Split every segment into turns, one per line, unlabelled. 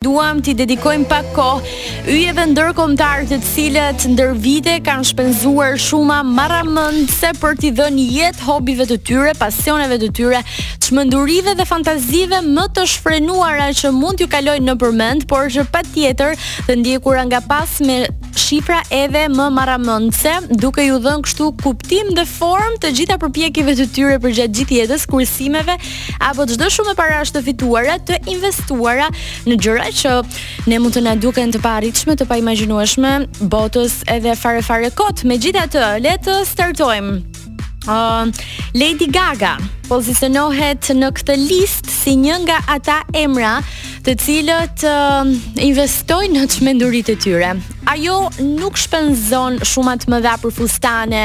Duam t'i dedikojmë pak kohë yjeve ndërkombëtarë të cilët ndër vite kanë shpenzuar shuma marramëndëse për t'i dhënë jetë hobive të tyre, pasioneve të tyre, çmendurive dhe fantazive më të shfrenuara që mund t'ju kalojnë nëpër mend, por që patjetër të ndjekura nga pas me shifra edhe më marramëndëse, duke iu dhënë kështu kuptim dhe formë të gjitha përpjekjeve të tyre përgjatë gjithë jetës, kursimeve apo çdo shumë parash të fituara të investuara në gjëra që ne mund të na duken të paarritshme, të paimagjinueshme mbase edhe fare fare kot. Megjithatë, le të startojmë. Uh, Lady Gaga pozicionohet në këtë listë si një nga ata emra të cilët uh, investojnë në çmenduritë e tyre. Ajo nuk shpenzon shuma të mëdha për fustane,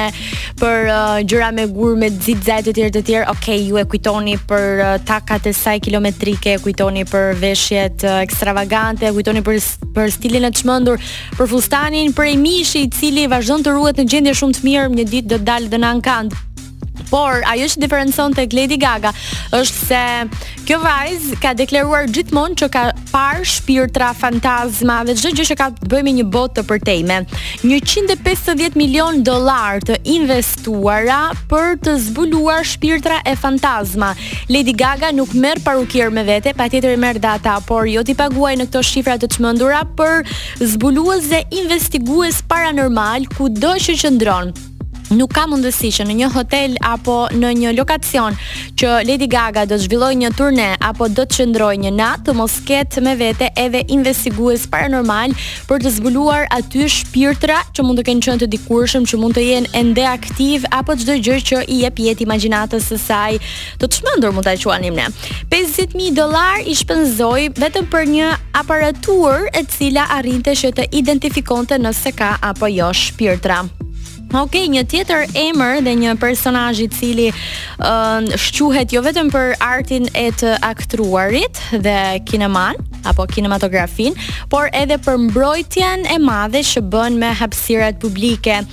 për uh, gjëra me gurë, me xixha e të tjerë të tjerë. Okej, ju e kujtoni për uh, takat e saj kilometrike, e kujtoni për veshjet uh, ekstravagante, e kujtoni për për stilin e çmendur, për fustanin prej mishi i cili vazhdon të ruhet në gjendje shumë të mirë, një ditë do të dalë dhe në ankand. Por ajo që diferencon tek Lady Gaga është se kjo vajzë ka deklaruar gjithmonë që ka parë shpirtra, fantazma dhe çdo gjë që ka të bëjë me një botë të përtejme. 150 milion dollar të investuara për të zbuluar shpirtra e fantazma. Lady Gaga nuk merr parukierë me vete, patjetër i merr dhe ata, por jo t'i paguajë në këto shifra të çmendura për zbulues dhe investigues paranormalë kudo që qëndron. nuk ka mundësi që në një hotel apo në një lokacion që Lady Gaga do të zhvillojë një turne apo do të qëndrojë një natë të mos ketë me vete edhe investigues paranormalë për të zbuluar aty shpirtra që mund të kenë qenë të dikurshëm që mund të jenë ende aktivë apo çdo gjë që i jep jetë imagjinatës së saj Të çmendur mund ta quanim ne. 50000 dollar i shpenzoi vetëm për një aparaturë e cila arrinte që të identifikonte nëse ka apo jo shpirtra. Ok, një tjetër emër dhe një personazh i cili uh, shquhet jo vetëm për artin e të aktruarit dhe kinemanë apo kinematografinë, por edhe për mbrojtjen e madhe që bën me hapësirat publike.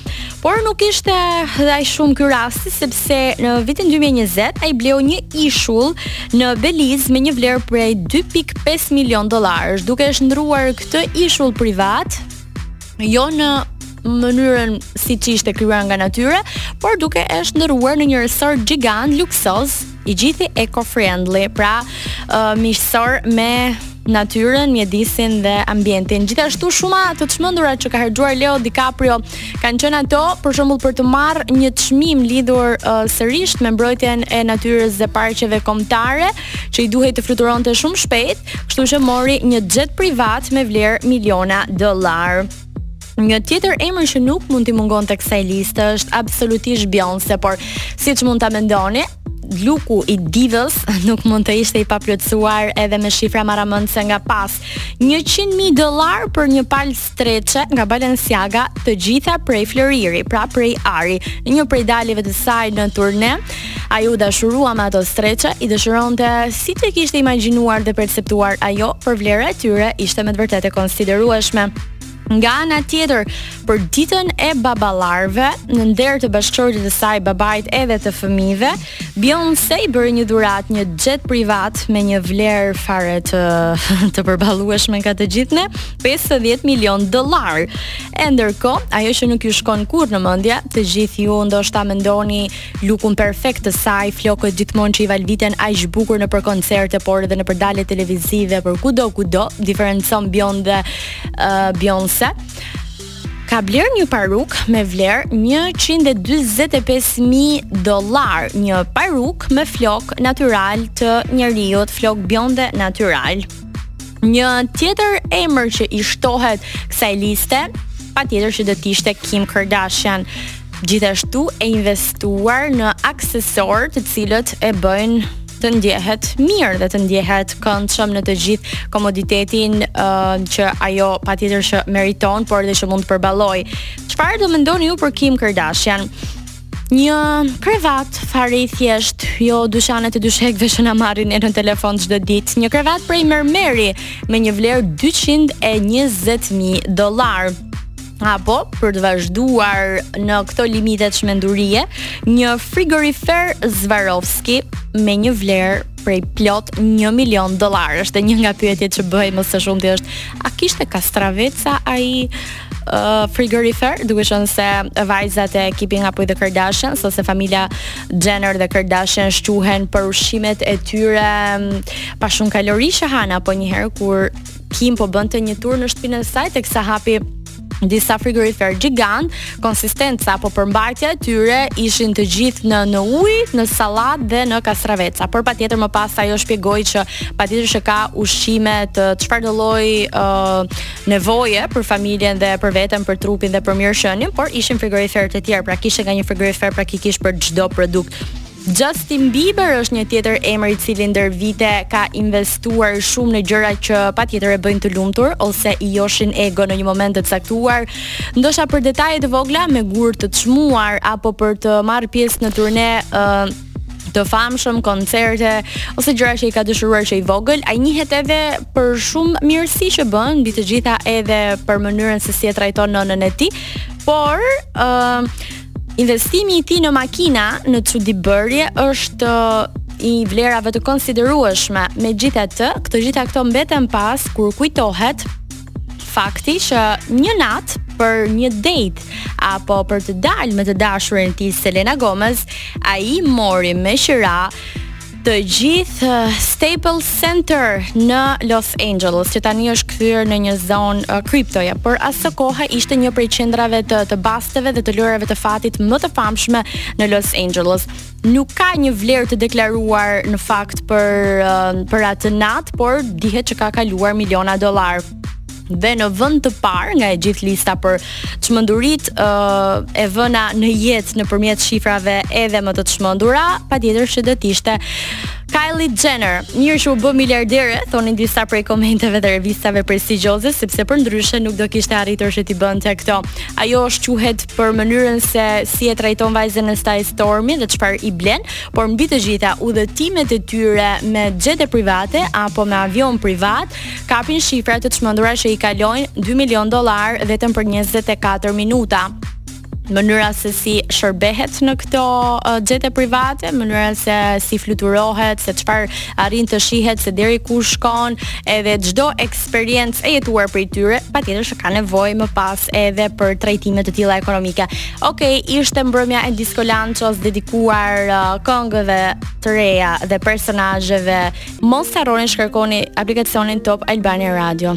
Por nuk ishte dhe aq shumë ky rasti sepse në vitin 2020 ai bleu një ishull në Beliz me një vlerë prej 2.5 milion dollarësh, duke e shndërruar këtë ishull privat jo në mënyrën siç ishte krijuar nga natyra, por duke e shndërruar në një resort gjigant luksoz i gjithi eco friendly, pra uh, miqësor me natyrën, mjedisin dhe ambientin. Gjithashtu shuma të çmendura që ka harxhuar Leo DiCaprio kanë qenë ato për shembull për të marrë një çmim lidhur uh, sërisht me mbrojtjen e natyrës dhe parqeve kombëtare, që i duhej të fluturonte shumë shpejt, kështu që mori një jet privat me vlerë miliona dollarë. Një tjetër emër që nuk mund t'i mungonte kësaj liste është absolutisht Beyoncé, por siç mund ta mendoni, luku i divës nuk mund të ishte i paplotësuar edhe me shifra marramendëse nga pas 100.000 dollarë për një palë streçe nga Balenciaga të gjitha prej floriri, pra prej ari, një prej daljeve të saj në turne, Ajo u dashurua me ato streçe, i dëshironte siç i kishte imagjinuar dhe perceptuar ajo, por vlera e tyre ishte me të vërtetë e konsiderueshme. Nga ana tjetër, për ditën e baballarëve, në nder të bashkëshortit të saj, babait edhe të fëmijëve, Beyoncé i bëri një dhuratë një jet privat me një vlerë fare të të përballueshme nga të gjithë ne, 50 milion dollarë. E ndërkohë, ajo që nuk ju shkon kurrë në mendje, të gjithë ju ndoshta mendoni Lukun perfekt të saj, flokët gjithmonë që i valviten aq bukur nëpër koncerte, por edhe nëpër dalje televizive por kudo kudo, diferencon Beyoncé dhe uh, Beyoncé ka blerë një parukë me vlerë 145.000 dollarë, një parukë me flokë natyralë të njeriut, flokë bjonde natyralë. Një tjetër emër që i shtohet kësaj liste, patjetër që do të ishte Kim Kardashian. gjithashtu e investuar në aksesorë të cilët e bëjnë të ndjehet mirë dhe të ndjehet këndshëm në të gjithë komoditetin uh, që ajo patjetër që meriton, por edhe që mund të përballojë. Çfarë do mendoni ju për Kim Kardashian? Një krevat fare i thjeshtë, jo dyqanet e dyshekëve që na marrin në telefon çdo ditë. Një krevat prej mermeri me një vlerë 220.000 dollarë. apo për të vazhduar në këto limite çmendurie, një frigorifer Swarovski me një vlerë prej plot 1 milion dollarë. E një nga pyetjet që bëhej më së shumti është, a kishte kastraveca ai uh, frigorifer, duke qenë se vajzat e Keeping Up with the Kardashians ose familja Jenner dhe Kardashian shquhen për ushqimet e tyre pa shumë kalori që han apo një herë kur Kim po bënte një tur në shtëpinë e saj teksa hapi disa frigoriferë gjigantë, konsistenca apo përmbajtja e tyre ishin të gjithë në në ujë, në sallatë dhe në kastraveca. Por patjetër më pas ajo shpjegoi që patjetër që ka ushqime të çfarëdo lloj uh, nevoje për familjen dhe për veten, për trupin dhe për mirëqenien, por ishin frigoriferë të tjerë, pra kishte nga një frigorifer praktikisht për çdo produkt. Justin Bieber është një tjetër emër i cili ndër vite ka investuar shumë në gjëra që patjetër e bëjnë të lumtur ose i joshin egon në një moment të caktuar, ndoshta për detaje të vogla me gurë të çmuar apo për të marrë pjesë në turne uh, të famshëm, koncerte ose gjëra që i ka dëshiruar që i vogël, ai njihet edhe për shumë mirësi që bën mbi të gjitha edhe për mënyrën se si e trajton nënën e tij. Por, ë, uh, Investimi i tij në makina në çudibërje është i vlerave të konsiderueshme. Megjithatë, këto gjitha këto mbeten pas kur kujtohet fakti që një natë për një date apo për të dalë me të dashurën e tij Selena Gomez, ai mori me qira të gjithë uh, Staples Center në Los Angeles, që tani është kthyer në një zonë uh, kriptoja, por asokohe ishte një prej qendrave të të basteve dhe të lojërave të fatit më të famshme në Los Angeles. Nuk ka një vlerë të deklaruar në fakt për uh, për atë natë, por dihet që ka kaluar miliona dollarë. dhe në vend të parë nga e gjithë lista për çmenduritë uh, e vëna në jetë nëpërmjet shifrave edhe më të çmendura, patjetër që do të ishte Kylie Jenner, mirë që u bë miliardere, thonin disa prej komenteve dhe revistave prestigjioze, sepse përndryshe nuk do kishte arritur që t'i bënte këto. Ajo shquhet për mënyrën se si e trajton vajzën e saj Stormi dhe çfarë i blen, por mbi të gjitha udhëtimet e tyre me xhete private apo me avion privat, Kapin shifra të çmendura që i kalojnë 2 milion dollarë vetëm për 24 minuta mënyra se si shërbehet në këto uh, xhete private, mënyra se si fluturohet, se çfarë arrin të shihet, se deri ku shkon, edhe çdo eksperiencë e jetuar prej tyre, patjetër që ka nevojë më pas edhe për trajtime të tilla ekonomike. Okej, okay, ishte mbrëmja e Disco Lanchos dedikuar uh, këngëve të reja dhe personazheve. Mos harroni të shkarkoni aplikacionin Top Albania Radio.